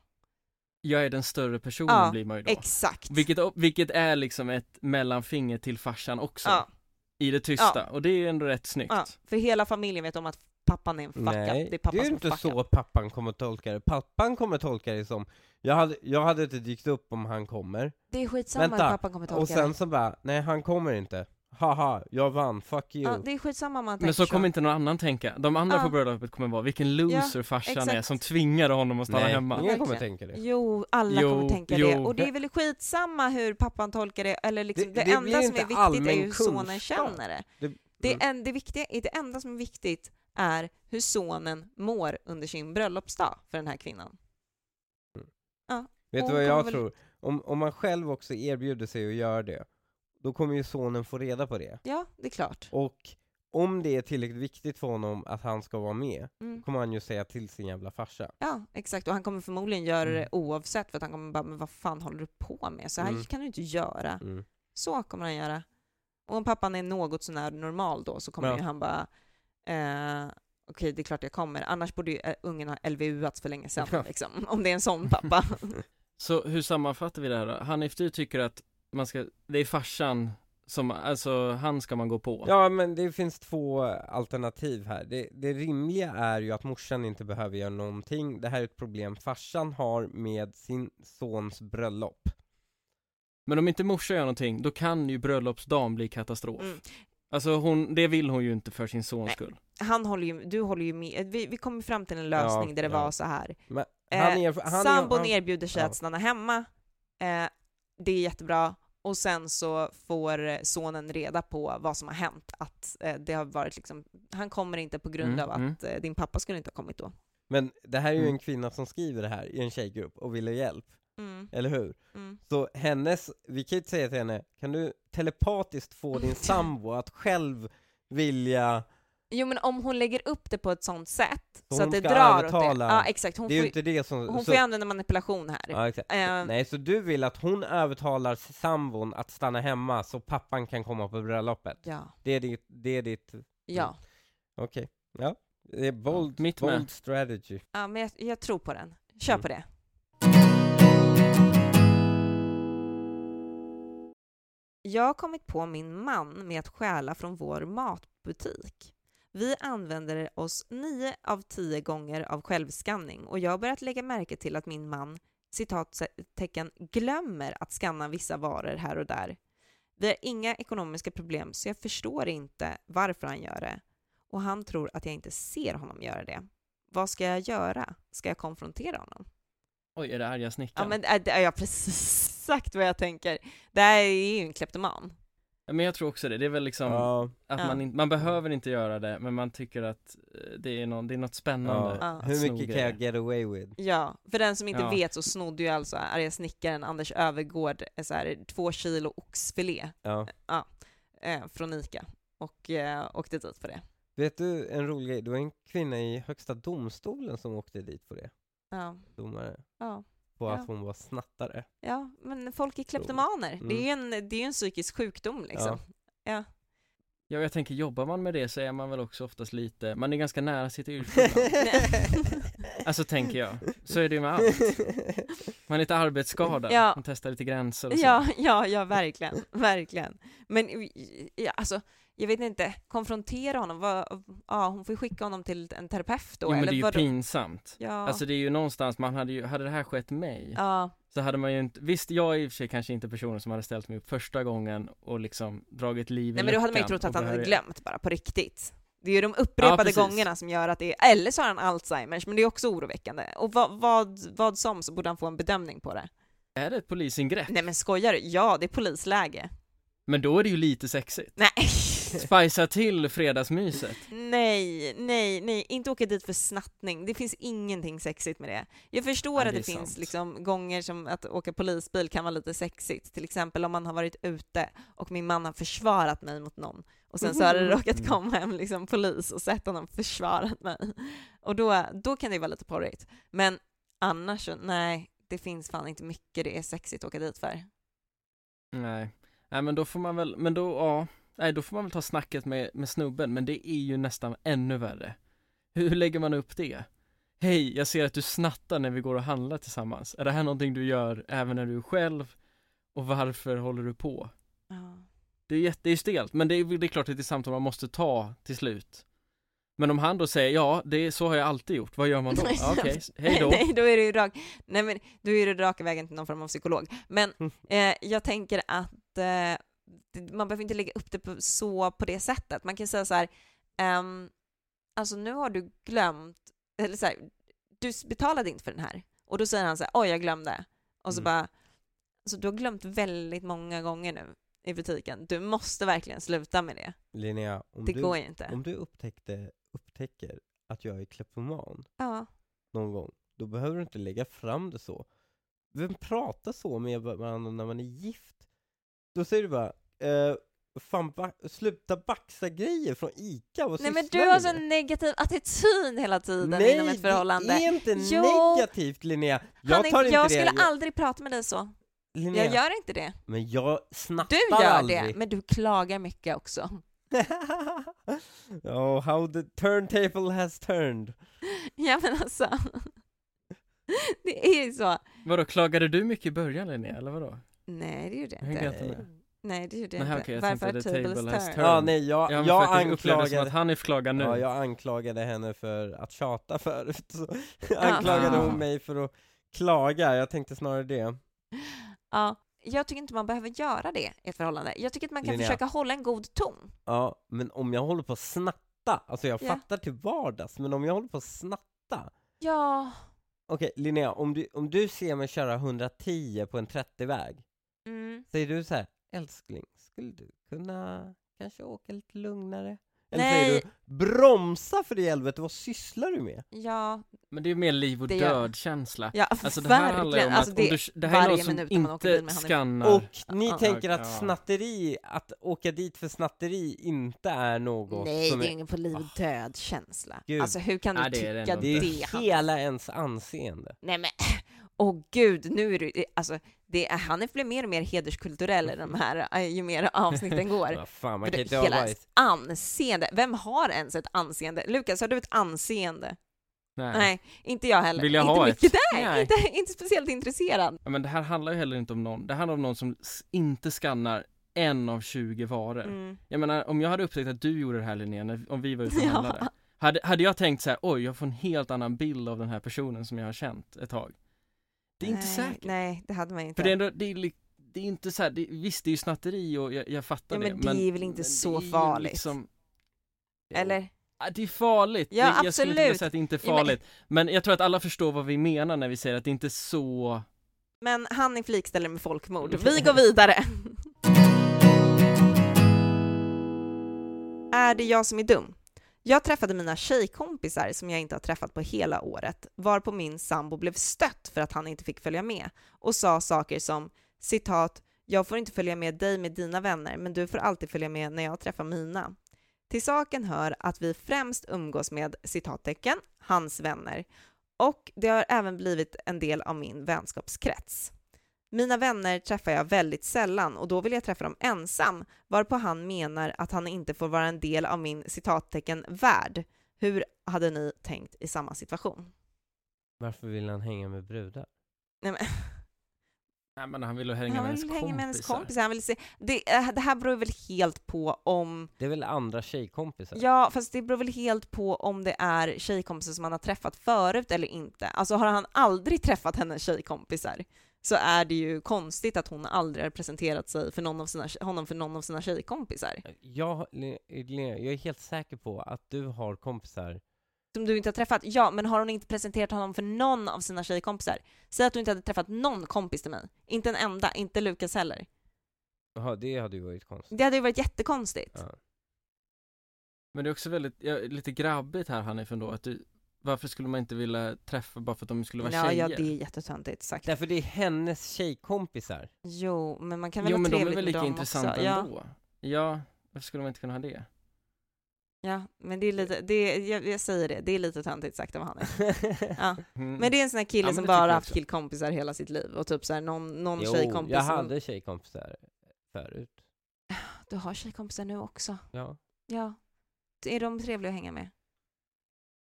Jag är den större personen Ja, blir man ju då. Exakt. Vilket, vilket är liksom ett mellanfinger till farsan också. ja, I det tysta, och det är ju ändå rätt snyggt. ja, för hela familjen vet om att pappan är en fuck Nej. Det är pappan det är som inte är så pappan kommer tolka det. Pappan kommer tolka det som, jag hade, jag hade inte dykt upp om han kommer, Det är skitsamma Vänta, hur pappan kommer tolka och sen det. så bara, nej han kommer inte. Haha, jag vann, fuck you. Ja, det är skitsamma om man tänker Men så kommer inte någon annan tänka. De andra Ja. på bröllopet kommer vara, vilken loser farsan är exakt. som tvingade honom att stanna nej, hemma. ingen kommer tänka det. Jo, alla Jo, kommer tänka jo. det. Och det är väl skitsamma hur pappan tolkar det, eller liksom, Det- det, det enda som är viktigt är hur sonen känner det. Det- Det, mm. en, det, viktiga, det enda som är viktigt är hur sonen mår under sin bröllopsdag för den här kvinnan. Vet Hon du vad jag väl- tror? Om, om man själv också erbjuder sig att göra det, då kommer ju sonen få reda på det. Ja, det är klart. Och om det är tillräckligt viktigt för honom att han ska vara med, Mm. kommer han ju säga till sin jävla farsa. Ja, exakt. Och han kommer förmodligen göra det Mm. oavsett, för att han kommer bara, men vad fan håller du på med? Så här Mm. kan du inte göra. Mm. Så kommer han göra. Och om pappan är något sånär normal då, så kommer Ja. ju han bara, eh, okej, det är klart jag kommer. Annars borde ju eh, ungen ha LVU-ats för länge sedan, Ja. liksom. Om det är en sån pappa. [LAUGHS] Så hur sammanfattar vi det här då? Hanif, du tycker att man ska, det är farsan som, alltså han ska man gå på? Ja men det finns två alternativ här. Det, det rimliga är ju att morsan inte behöver göra någonting. Det här är ett problem farsan har med sin sons bröllop. Men om inte morsan gör någonting, då kan ju bröllopsdagen bli katastrof. Mm. Alltså hon, det vill hon ju inte för sin sons Nej. skull. Han håller ju, du håller ju med. Vi, vi kom fram till en lösning Ja, där det ja. var så här. Men Eh, han är, han Sambon han, erbjuder sig ja. att stanna hemma. Eh, det är jättebra. Och sen så får eh, sonen reda på vad som har hänt. Att eh, det har varit liksom, han kommer inte på grund Mm, av att mm. din pappa skulle inte ha kommit då. Men det här är ju Mm. en kvinna som skriver det här i en tjejgrupp och vill ha hjälp, Mm, eller hur? mm. Så hennes, vi kan ju säga till henne, kan du telepatiskt få din [LAUGHS] sambo att själv vilja Jo men om hon lägger upp det på ett sånt sätt så, Så att det drar åt övertala- det. Ja exakt, hon, Det är ju får, inte det som... hon så, får ju använda manipulation här. ja, exakt. Eh, Nej, så du vill att hon övertalar sambon att stanna hemma så pappan kan komma på bröllopet? Ja. Det är ditt, det är ditt, Ja. okej, ja. Det är bold, mitt med. bold strategy. ja, men jag, jag tror på den. Kör Mm. på det. Jag har kommit på min man med att stjäla från vår matbutik. Vi använder oss nio av tio gånger av självskanning och jag har börjat lägga märke till att min man citattecken glömmer att skanna vissa varor här och där. Vi har inga ekonomiska problem så jag förstår inte varför han gör det och han tror att jag inte ser honom göra det. Vad ska jag göra? Ska jag konfrontera honom? Oj, är det arga Ja, snickaren? men äh, det är jag precis [LAUGHS] sagt vad jag tänker. Det här är ju en kleptoman. Men jag tror också det, det är väl liksom Ja, att Ja. man, in, man behöver inte göra det, men man tycker att eh, det är, någon, det är något spännande ja. Hur mycket kan jag get away with? Ja, för den som inte Ja. vet så snodde ju alltså arga snickaren Anders Övergård eh, så här, två kilo oxfilé Ja. eh, från Ica och eh, åkte dit för det. Vet du en rolig grej? Det var en kvinna i högsta domstolen som åkte dit på det, Ja, domare, ja, på Ja. att hon var snattare. ja men folk är kleptomaner. Det är ju en, det är en psykisk sjukdom liksom. Ja. Ja, jag tänker jobbar man med det så är man väl också oftast lite, man är ganska nära sitt yrke. [LAUGHS] Alltså tänker jag, så är det ju med allt Man är lite arbetsskadad, Ja. man testar lite gränser och så Ja, ja, ja, verkligen, verkligen. Men ja, alltså, jag vet inte, konfrontera honom, vad, ja, hon får ju skicka honom till en terapeut då, Jo men eller det är ju pinsamt Ja, Alltså det är ju någonstans, man hade ju, hade det här skett mig ja, Så hade man ju inte, visst jag är i och för sig kanske inte personen som hade ställt mig upp första gången och liksom dragit liv i nej men då hade man ju luckan trott att och han hade glömt bara, på riktigt. Det är ju de upprepade precis. gångerna som gör att det är, eller så har han Alzheimers, men det är också oroväckande. Och vad, vad, vad som så borde han få en bedömning på det. Är det ett polisingrepp? Nej men skojar du? Ja, det är polisläge. Men då är det ju lite sexigt Nej. Spicea till fredagsmyset Nej, nej, nej, inte åka dit för snattning. Det finns ingenting sexigt med det. Jag förstår Ja, att det finns sant. liksom gånger som att åka polisbil kan vara lite sexigt. Till exempel om man har varit ute och min man har försvarat mig mot någon och sen så har det råkat komma en liksom polis och sett honom försvarat mig. Och då, då kan det vara lite porrigt. Men annars så, nej, det finns fan inte mycket det är sexigt att åka dit för. Nej, nej men då får man väl, men då, ja, nej då får man väl ta snacket med, med snubben, men det är ju nästan ännu värre Hur lägger man upp det? Hej, jag ser att du snattar när vi går och handlar tillsammans, är det här någonting du gör även när du är själv? Och varför håller du på? Ja. Det är jätte, det är stelt, men det är, det är klart att det är samtal man måste ta till slut Men om han då säger ja, det är, så har jag alltid gjort, vad gör man då? [LAUGHS] Okej, hej då Nej, då är det ju rak, nej men då är det raka vägen till någon form av psykolog. Men [LAUGHS] eh, jag tänker att eh, man behöver inte lägga upp det på, så på det sättet. Man kan säga så här, ehm, alltså nu har du glömt, eller så här, du betalade inte för den här. Och då säger han så här, oj jag glömde. Och så Mm. bara, alltså du har glömt väldigt många gånger nu i butiken. Du måste verkligen sluta med det. Linnea, om Det du, går inte. om du upptäckte, upptäcker att jag är kleptoman Ja. någon gång, då behöver du inte lägga fram det så. Vem pratar så med varandra när man är gift? Då säger du bara, eh, fan ba sluta baxa grejer från ICA, vad Nej men du har så med? negativ attityd hela tiden Nej, inom ett förhållande. det är inte Jo. negativt Linnea! Jag Han är- tar inte jag det, skulle aldrig prata med dig så. Linnea, Jag gör inte det. men jag snattar Du gör aldrig. det, men du klagar mycket också. [LAUGHS] oh, how the turntable has turned. [LAUGHS] Ja men alltså. [LAUGHS] Det är ju så. Vadå, klagade du mycket i början Linnea, eller vadå? Nej det gjorde Jag jag inte. med Nej det gjorde jag Nej, inte. okej, jag Varför the table has turned? Ja, nej, jag, jag det upplevdes som anklagade... att Hanif klagar nu Ja, jag anklagade henne för att tjata förut, så [LAUGHS] anklagade Ah. hon mig för att klaga, jag tänkte snarare det. Ja, jag tycker inte man behöver göra det i ett förhållande. Jag tycker att man kan Linnea. försöka hålla en god ton. Ja, men om jag håller på att snatta, alltså jag Ja. fattar till vardags, men om jag håller på att snatta Ja. Okej Linnea, om du, om du ser mig köra 110 på en 30-väg, Mm. säger du så här, älskling, skulle du kunna kanske åka lite lugnare? Eller Nej. säger du bromsa för i helvete, vad sysslar du med? Ja, Men det är mer liv och Det gör- död känsla ja Alltså det här handlar ju verkligen. om att Alltså, om det, du, det här är varje någon som minut när man åker bil inte med skannar Och ni Ja. tänker att Ja. snatteri, att åka dit för snatteri inte är något Nej, som det är ingen på liv och död känsla. Gud. Alltså hur kan du Nej, det är det tycka ändå det? det är hela ens anseende. Nej men, åh gud, nu är du, alltså, det är, Hanif blir mer och mer hederskulturell i de här, äh, ju mer avsnitten går. [LAUGHS] Fan, man kan inte hela varit... anseende, vem har ens ett anseende? Lukas, har du ett anseende? Nej. Nej, inte jag heller. Vill jag inte ha mycket, ett? Nej, Nej. Inte, inte speciellt intresserad. Ja, men det här handlar ju heller inte om någon, det handlar om någon som inte skannar en av 20 varor. Mm. Jag menar, om jag hade upptäckt att du gjorde det här Linnea, när, om vi var ute och [LAUGHS] Ja. handlade hade, hade jag tänkt så här, oj jag får en helt annan bild av den här personen som jag har känt ett tag Det är inte nej, säkert, Nej, det hade man inte. för det är ändå, det är, det är inte så här, det, visst det är ju snatteri och jag, jag fattar Ja, det men det är väl inte men så farligt? liksom, Eller? Det är farligt, Ja, jag skulle inte vilja säga att det inte är Ja, men- farligt men... jag tror att alla förstår vad vi menar när vi säger att det inte är så Men han är flikställer med folkmord. [LAUGHS] Vi går vidare. är det jag som är dum? Jag träffade mina tjejkompisar som jag inte har träffat på hela året, varpå min sambo blev stött för att han inte fick följa med och sa saker som citat “Jag får inte följa med dig med dina vänner, men du får alltid följa med när jag träffar mina”. Till saken hör att vi främst umgås med citattecken, hans vänner, och det har även blivit en del av min vänskapskrets. Mina vänner träffar jag väldigt sällan och då vill jag träffa dem ensam, varpå han menar att han inte får vara en del av min citattecken värld. Hur hade ni tänkt i samma situation? Varför vill han hänga med brudar? Nej, men, [LAUGHS] Nej men han vill hänga han med vill ens hänga med hennes kompisar. Han vill se, det, äh, det här beror väl helt på om Det är väl andra tjejkompisar? Ja, fast det beror väl helt på om det är tjejkompisar som han har träffat förut eller inte. Alltså har han aldrig träffat hennes tjejkompisar så är det ju konstigt att hon aldrig har presenterat sig för någon av sina, honom för någon av sina tjejkompisar. Jag, Linnea, jag är helt säker på att du har kompisar Som du inte har träffat. Ja, men har hon inte presenterat honom för någon av sina tjejkompisar? Säg att du inte hade träffat någon kompis till mig. Inte en enda, inte Lukas heller. Jaha, det hade ju varit konstigt. Det hade ju varit jättekonstigt. Ja. Men det är också väldigt, ja, lite grabbigt här Hanif ändå, att du, varför skulle man inte vilja träffa bara för att de skulle vara Ja, tjejer? ja, det är jättetöntigt sagt. Därför det är hennes tjejkompisar. Jo, men man kan väl Jo ha men de är trevligt väl med lika dem intressanta också. Ja. ändå? Ja, varför skulle man inte kunna ha det? Ja, men det är lite, det är, jag, jag säger det, det är lite töntigt sagt av Hanif. [LAUGHS] Ja. Mm. Men det är en sån här kille Ja, som bara haft också. killkompisar hela sitt liv och typ såhär någon, någon jo, tjejkompis jag som- hade tjejkompisar förut. Du har tjejkompisar nu också? Ja. Ja. Är de trevliga att hänga med?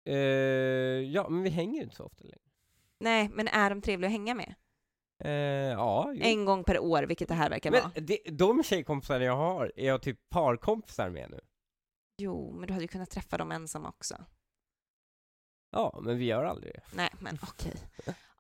Eh, ja, men vi hänger ju inte så ofta längre. Nej, men är de trevliga att hänga med? Eh, ja, jo. En gång per år, vilket det här verkar vara. Men det, de tjejkompisar jag har är jag typ parkompisar med nu. Jo, men du hade ju kunnat träffa dem ensamma också. Ja, men vi gör aldrig det. Nej, men [LAUGHS] okej.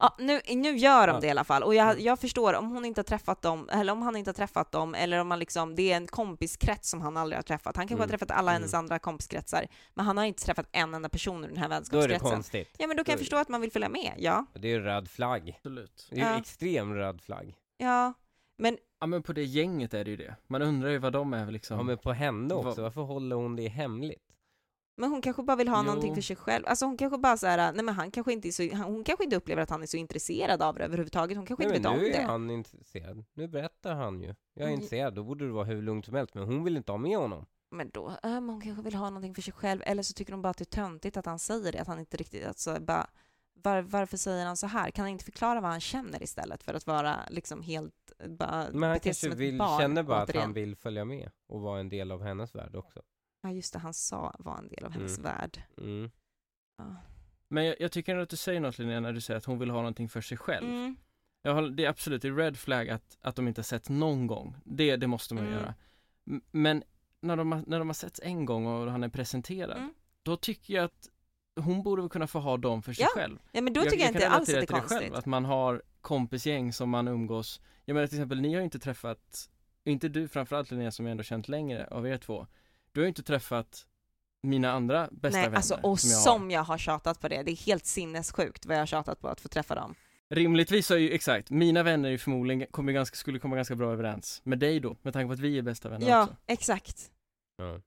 Ja, nu, nu gör de Ja. det i alla fall. Och jag, Mm. jag förstår, om hon inte har träffat dem, eller om han inte har träffat dem, eller om man liksom, det är en kompiskrets som han aldrig har träffat. Han kanske Mm. har träffat alla hennes Mm. andra kompiskretsar, men han har inte träffat en enda person ur den här Då är det vänskapskretsen. konstigt. Ja, men då kan jag Då förstå att man vill följa med, ja. Det är ju röd flagg. Absolut. Det är ju Ja. extrem röd flagg. Ja, men Ja men på det gänget är det ju det. Man undrar ju vad de är liksom. Ja, men på henne också. Vad- Varför håller hon det hemligt? Men hon kanske bara vill ha Jo. någonting för sig själv. Alltså hon kanske bara såhär, nej men han kanske inte är så, hon kanske inte upplever att han är så intresserad av det överhuvudtaget. Hon kanske Nej, inte vet nu om är det. han intresserad. Nu berättar han ju. Jag är Mm. intresserad, då borde det vara hur lugnt som helst. Men hon vill inte ha med honom. Men då, äh, men hon kanske vill ha någonting för sig själv. Eller så tycker hon bara att det är töntigt att han säger det, att han inte riktigt, alltså bara, var, varför säger han så här? Kan han inte förklara vad han känner istället för att vara liksom helt, bara Men han kanske vill, barn, känner bara att återigen. han vill följa med och vara en del av hennes värld också. Ja just det, han sa var en del av hennes Mm. värld. Mm. Ja. Men jag, jag tycker ändå att du säger något Linnea när du säger att hon vill ha någonting för sig själv. Mm. Jag håller, det är absolut det är red flag att, att de inte har setts någon gång. Det, det måste man Mm. göra. Men när de, har, när de har setts en gång och han är presenterad, Mm. då tycker jag att hon borde kunna få ha dem för sig Ja, själv. Ja men då tycker jag, inte kan alls att det är konstigt. själv, att man har kompisgäng som man umgås Jag menar till exempel, ni har ju inte träffat Inte du framförallt Linnea som jag ändå känt längre av er två Du har ju inte träffat mina andra bästa Nej, vänner alltså, och som jag har. som jag har tjatat på det. Det är helt sinnessjukt vad jag har tjatat på att få träffa dem. Rimligtvis så är ju, exakt, mina vänner är förmodligen, kommer ganska, skulle komma ganska bra överens med dig då, med tanke på att vi är bästa vänner Ja, också exakt. Ja.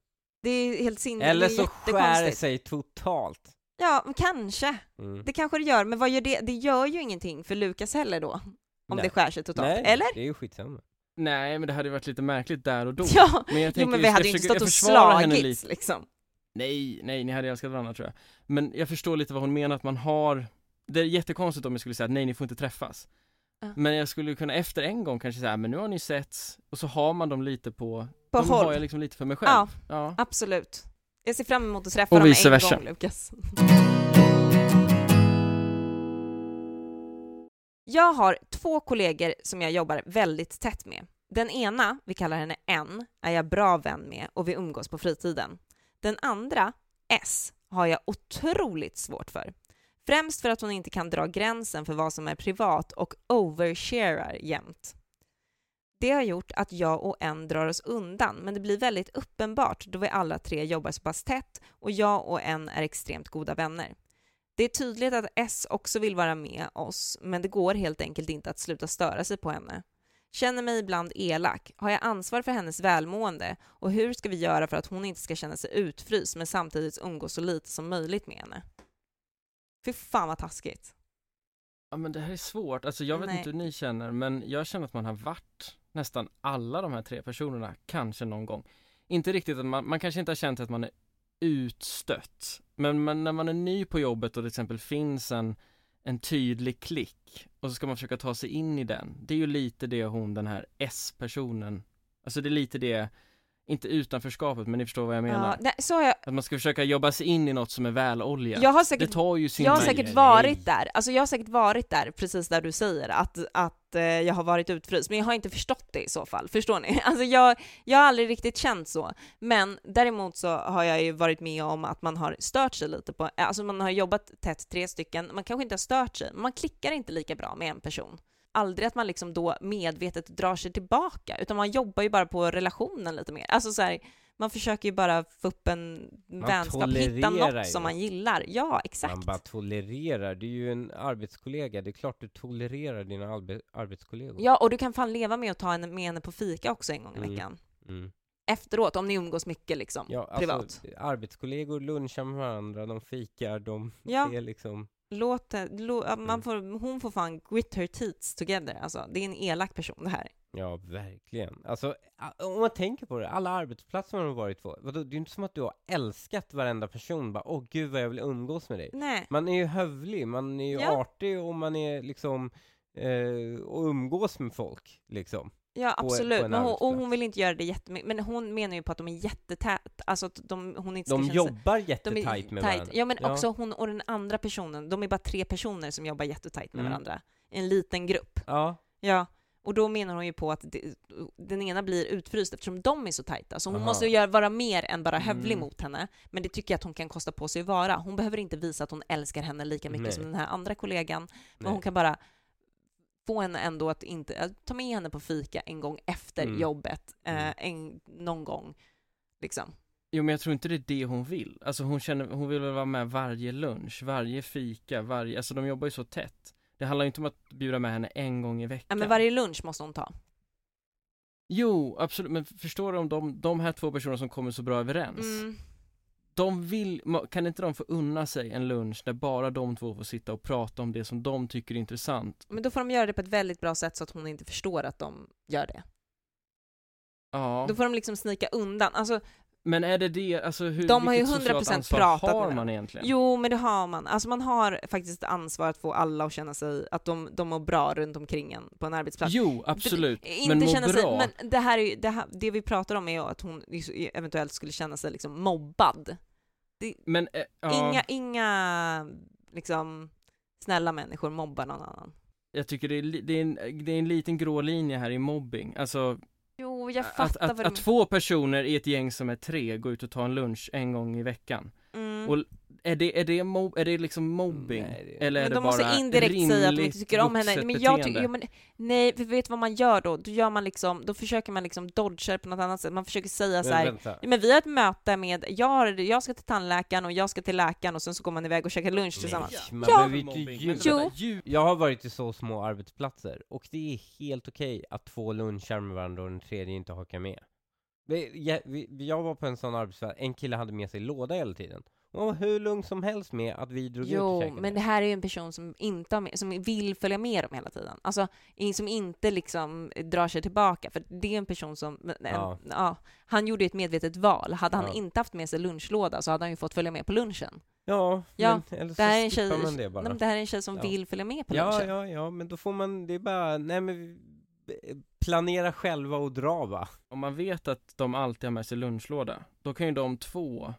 Det är helt sinne, Eller så skär det sig totalt. Ja, kanske. Mm. Det kanske det gör, men vad gör det? Det gör ju ingenting för Lukas heller då. Om Nej. det skär sig totalt. Nej, Eller? det är ju skitsamma. Nej men det hade ju varit lite märkligt där och då. [LAUGHS] Ja, Men jag jo tänker, men vi hade ju inte stått och slagits liksom. Nej, nej, ni hade älskat varandra tror jag. Men jag förstår lite vad hon menar att man har Det är jättekonstigt om jag skulle säga att nej ni får inte träffas Ja. Men jag skulle kunna efter en gång kanske säga, men nu har ni setts och så har man dem lite på På De håll. har jag liksom lite för mig själv Ja. ja. Absolut. Jag ser fram emot att träffa Och dem en versa. gång, Lukas. [LAUGHS] Jag har två kollegor som jag jobbar väldigt tätt med. Den ena, vi kallar henne N, är jag bra vän med och vi umgås på fritiden. Den andra, S, har jag otroligt svårt för. Främst för att hon inte kan dra gränsen för vad som är privat och oversharar jämt. Det har gjort att jag och en drar oss undan, men det blir väldigt uppenbart då vi alla tre jobbar så pass tätt och jag och en är extremt goda vänner. Det är tydligt att S också vill vara med oss, men det går helt enkelt inte att sluta störa sig på henne. Känner mig ibland elak. Har jag ansvar för hennes välmående? Och hur ska vi göra för att hon inte ska känna sig utfryst men samtidigt umgås så lite som möjligt med henne? Fy fan vad taskigt. ja men det här är svårt, alltså jag vet Nej. inte hur ni känner men jag känner att man har varit nästan alla de här tre personerna, kanske någon gång Inte riktigt att man, man kanske inte har känt att man är utstött Men, men när man är ny på jobbet och det till exempel finns en en tydlig klick och så ska man försöka ta sig in i den. Det är ju lite det hon, den här S-personen, alltså det är lite det, inte utanförskapet men ni förstår vad jag menar. Ja, nej, så jag, Att man ska försöka jobba sig in i något som är väloljat. jag har det säkert tar ju sin Jag har säkert nej. varit där, alltså jag har säkert varit där precis där du säger att, att eh, jag har varit utfryst, men jag har inte förstått det i så fall, förstår ni? [LAUGHS] Alltså jag, jag har aldrig riktigt känt så, men däremot så har jag ju varit med om att man har stört sig lite på, alltså man har jobbat tätt tre stycken, man kanske inte har stört sig, men man klickar inte lika bra med en person. Aldrig att man liksom då medvetet drar sig tillbaka, utan man jobbar ju bara på relationen lite mer. Alltså så här, man försöker ju bara få upp en vänskap, hitta något ju. som man gillar. Ja, exakt. Man bara tolererar, det är ju en arbetskollega, det är klart du tolererar dina arbe- arbetskollegor. Ja, och du kan fan leva med att ta henne med henne på fika också en gång i Mm. veckan. Mm. Efteråt, om ni umgås mycket liksom, Ja, alltså, privat. arbetskollegor lunchar med varandra, de fikar, de Ja. [LAUGHS] är liksom Låt, lo, man Mm. får, hon får fan grit her teats together. Alltså, det är en elak person det här. Ja, verkligen. Alltså, om man tänker på det, alla arbetsplatser man har varit på, vadå, det är ju inte som att du har älskat varenda person, bara åh gud vad jag vill umgås med dig. Nej. Man är ju hövlig, man är ju Ja. artig och man är liksom, eh, och umgås med folk, liksom. Ja, på absolut. en men hon, och hon vill inte göra det jättemycket. Men hon menar ju på att de är jättetät, alltså att de, hon inte ska De känna jobbar jättetajt med varandra. Ja, men Ja. också hon och den andra personen, de är bara tre personer som jobbar jättetajt med Mm. varandra. En liten grupp. Ja, Ja, och då menar hon ju på att det, den ena blir utfryst eftersom de är så tajta. Så hon Aha. måste ju vara mer än bara hövlig Mm. mot henne. Men det tycker jag att hon kan kosta på sig att vara. Hon behöver inte visa att hon älskar henne lika mycket Nej. som den här andra kollegan. Men nej. hon kan bara få henne ändå att inte, att ta med henne på fika en gång efter Mm. jobbet, Mm. eh, en, någon gång. Liksom. Jo men jag tror inte det är det hon vill. Alltså hon känner, hon vill väl vara med varje lunch, varje fika, varje, alltså de jobbar ju så tätt. Det handlar ju inte om att bjuda med henne en gång i Ja, veckan. men varje lunch måste hon ta. Jo, absolut, men förstår du om de, de här två personerna som kommer så bra överens? Mm. De vill, kan inte de få unna sig en lunch där bara de två får sitta och prata om det som de tycker är intressant? Men då får de göra det på ett väldigt bra sätt så att hon inte förstår att de gör det. Ja, Då får de liksom snika undan. Alltså, men är det det, alltså hur, De har ju vilket socialt 100% ansvar pratat har man egentligen? Jo, men det har man. Alltså man har faktiskt ansvar att få alla att känna sig, att de, de mår bra runt omkring en på en arbetsplats. Jo, absolut, Inte men må känna bra. sig, men det här är ju, det, här, det vi pratar om är ju att hon eventuellt skulle känna sig liksom mobbad. Men, eh, ja, Inga, inga liksom snälla människor mobbar någon annan. jag tycker det är, det, är en, det är en liten grå linje här i mobbing, alltså Jo, jag att, fattar att, att du två personer i ett gäng som är tre går ut och tar en lunch en gång i veckan mm. och är det, är det, mob, är det liksom mobbing? Nej, det- Eller är Men det de bara måste indirekt säga att de inte tycker om henne. Men jag tycker, jo, men, nej, för vet du vad man gör då? Då gör man liksom, då försöker man liksom dodga det på något annat sätt. Man försöker säga så Men här, vänta. Ja, men vi har ett möte med, jag, har, jag ska till tandläkaren och jag ska till läkaren och sen så går man iväg och käkar lunch tillsammans. Nej, man Ja. behöver ju inte Jo. Jag har varit i så små arbetsplatser, och det är helt okej att två lunchar med varandra och den tredje inte hakar med. Jag, vi, jag var på en sån arbetsplats, en kille hade med sig låda hela tiden. Och var hur lugn som helst med att vi drog ut och Jo, men det här är ju en person som inte har med, som vill följa med dem hela tiden. Alltså, som inte liksom drar sig tillbaka, för det är en person som, en, Ja. ja. han gjorde ju ett medvetet val. Hade han Ja. inte haft med sig lunchlåda så hade han ju fått följa med på lunchen. Ja, Ja, men, eller Det så här är en tjej, man det nej, bara. men det här är en tjej som Ja. vill följa med på ja, lunchen. ja, ja, men då får man, det är bara, nej men vi- planera själva och dra va? Om man vet att de alltid har med sig lunchlåda, då kan ju de två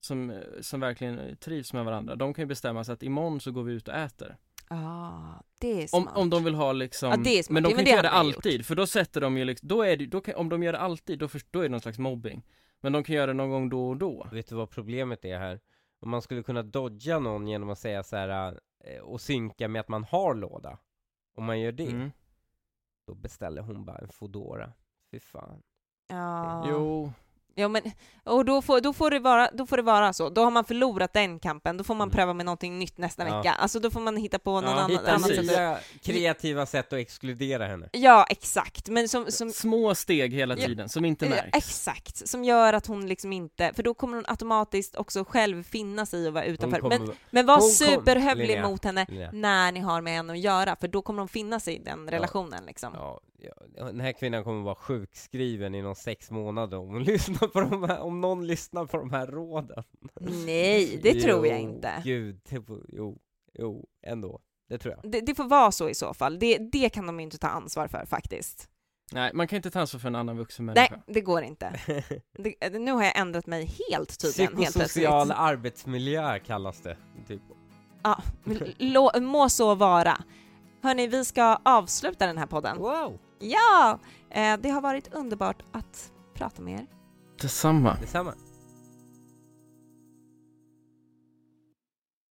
som, som verkligen trivs med varandra, de kan ju bestämma sig att imorgon så går vi ut och äter. Ah, det är Om, smart. om de vill ha liksom, Ja, det är smart. men de kan inte det göra det alltid, för då sätter de ju liksom, då är det, då kan, om de gör det alltid, då, först, då är det någon slags mobbing. Men de kan göra det någon gång då och då. Vet du vad problemet är här? Om man skulle kunna dodga någon genom att säga så här eh, och synka med att man har låda. Om man gör det, Mm. då beställer hon bara en Foodora. Fy fan. Ja. Jo, Ja, men, och då får, då, får det vara, då får det vara så. Då har man förlorat den kampen, då får man Mm. pröva med någonting nytt nästa Ja. vecka. Alltså då får man hitta på någon Ja, annan, Hitta annat sätt. att- kreativa sätt att exkludera henne. Ja, exakt. Men som, som, små steg hela Ja, tiden som inte Ja, märks. Exakt, som gör att hon liksom inte, för då kommer hon automatiskt också själv finna sig att vara utanför. kommer, Men, men var hon kom- superhövlig Linnea, mot henne Linnea. när ni har med henne att göra, för då kommer hon finna sig i den relationen liksom. Ja, ja, den här kvinnan kommer vara sjukskriven i någon sex månader om hon [LAUGHS] lyssnar [LAUGHS] på de här, om någon lyssnar på de här råden. Nej, [LAUGHS] det tror jag inte. Gud, det jo, jo, ändå. Det tror jag. Det, det får vara så i så fall. Det, det kan de ju inte ta ansvar för faktiskt. Nej, man kan inte ta ansvar för en annan vuxen människa. Nej, det går inte. [LAUGHS] Det, nu har jag ändrat mig helt tydligen, helt Psykosocial plötsligt. arbetsmiljö kallas det. Typ. Ja, lå, må så vara. Hörni, vi ska avsluta den här podden. Wow! Ja! Eh, det har varit underbart att prata med er. Detsamma. Detsamma.